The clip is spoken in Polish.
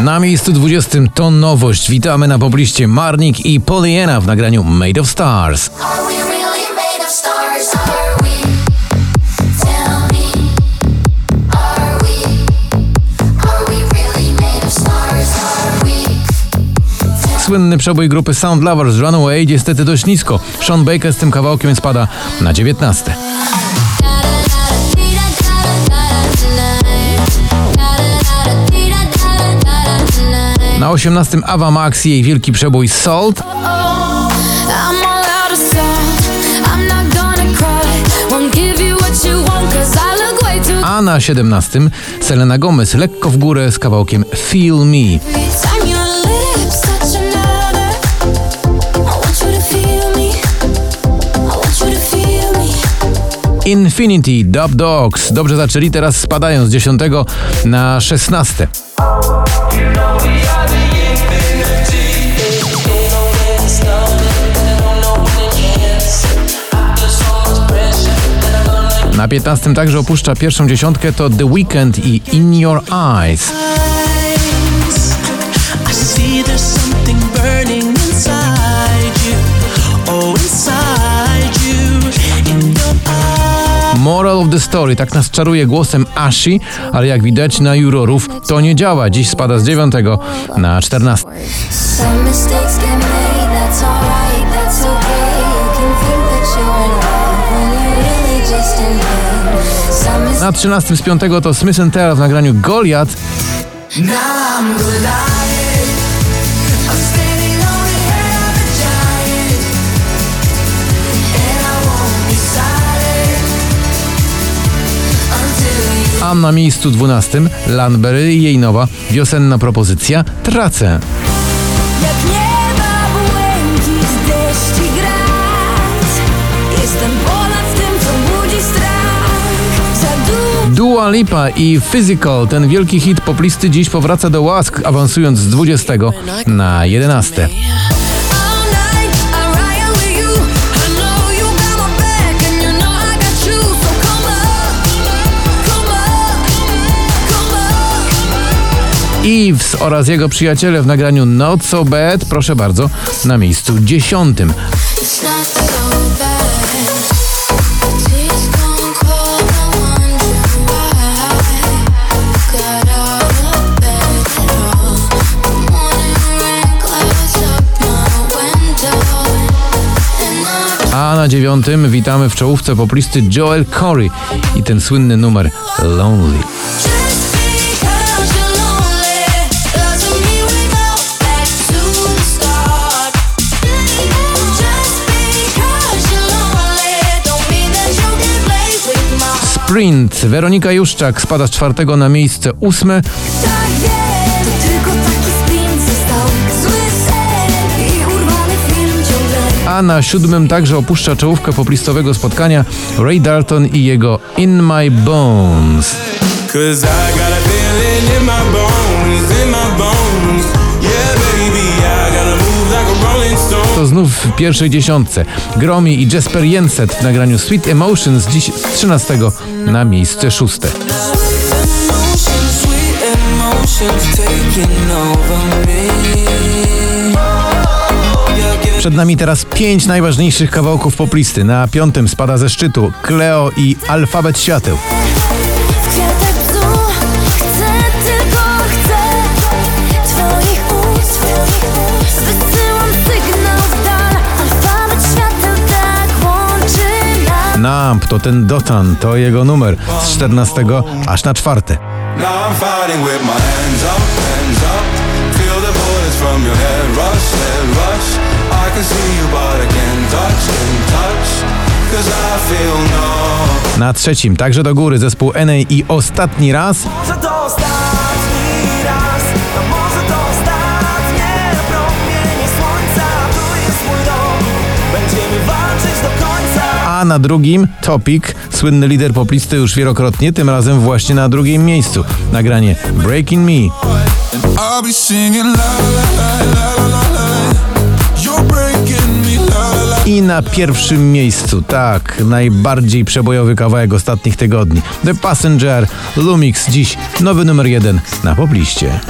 Na miejscu 20 to nowość. Witamy na pobliście Marnik i Pollyanna w nagraniu Made of Stars. Słynny przebój grupy Sound Lovers Runaway niestety dość nisko. Sean Baker z tym kawałkiem spada na 19. Na 18 Ava Max jej wielki przebój Salt, a na 17 Selena Gomez lekko w górę z kawałkiem feel me. Infinity Dub Dogs. Dobrze zaczęli, teraz spadają z 10 na 16. Na 15 także opuszcza pierwszą dziesiątkę to The Weeknd i In Your Eyes. Oh. In your eyes. Moral of the Story tak nas czaruje głosem Ashi, ale jak widać na jurorów to nie działa. Dziś spada z 9 na 14. Na 13 z 5 to Smith Tell w nagraniu Goliath, a na miejscu 12 Lanberry i jej nowa wiosenna propozycja Tracę. Dua Lipa i Physical, ten wielki hit poplisty dziś powraca do łask, awansując z 20 na 11. All night I ride with you. I know you got my back, and you know I got you. So come up, come up, come up. Eves oraz jego przyjaciele w nagraniu Not So Bad, proszę bardzo, na miejscu 10. na dziewiątym witamy w czołówce poplisty Joel Corey i ten słynny numer Lonely. Sprint. Weronika Juszczak spada z czwartego na miejsce ósme, a na siódmym także opuszcza czołówkę poplistowego spotkania Ray Dalton i jego In My Bones. To znów w pierwszej dziesiątce. Gromi i Jasper Jenset w nagraniu Sweet Emotions dziś z 13 na miejsce szóste. Emotions, sweet emotions Przed nami teraz pięć najważniejszych kawałków poplisty. Na piątym spada ze szczytu Cleo i Alfabet Świateł. Tak łączy nas Namp to ten Dotan, to jego numer z 14 aż na czwarte. Now Na trzecim także do góry zespół NA i ostatni raz. Może to ostatni raz, no może to ostatnie promienie słońca. Tu jest mój dom, będziemy walczyć do końca. A na drugim Topic, słynny lider poplisty już wielokrotnie, tym razem właśnie na drugim miejscu. Nagranie Breaking Me. I na pierwszym miejscu, tak, najbardziej przebojowy kawałek ostatnich tygodni. The Passenger, Lumix, dziś nowy numer jeden na pobliście.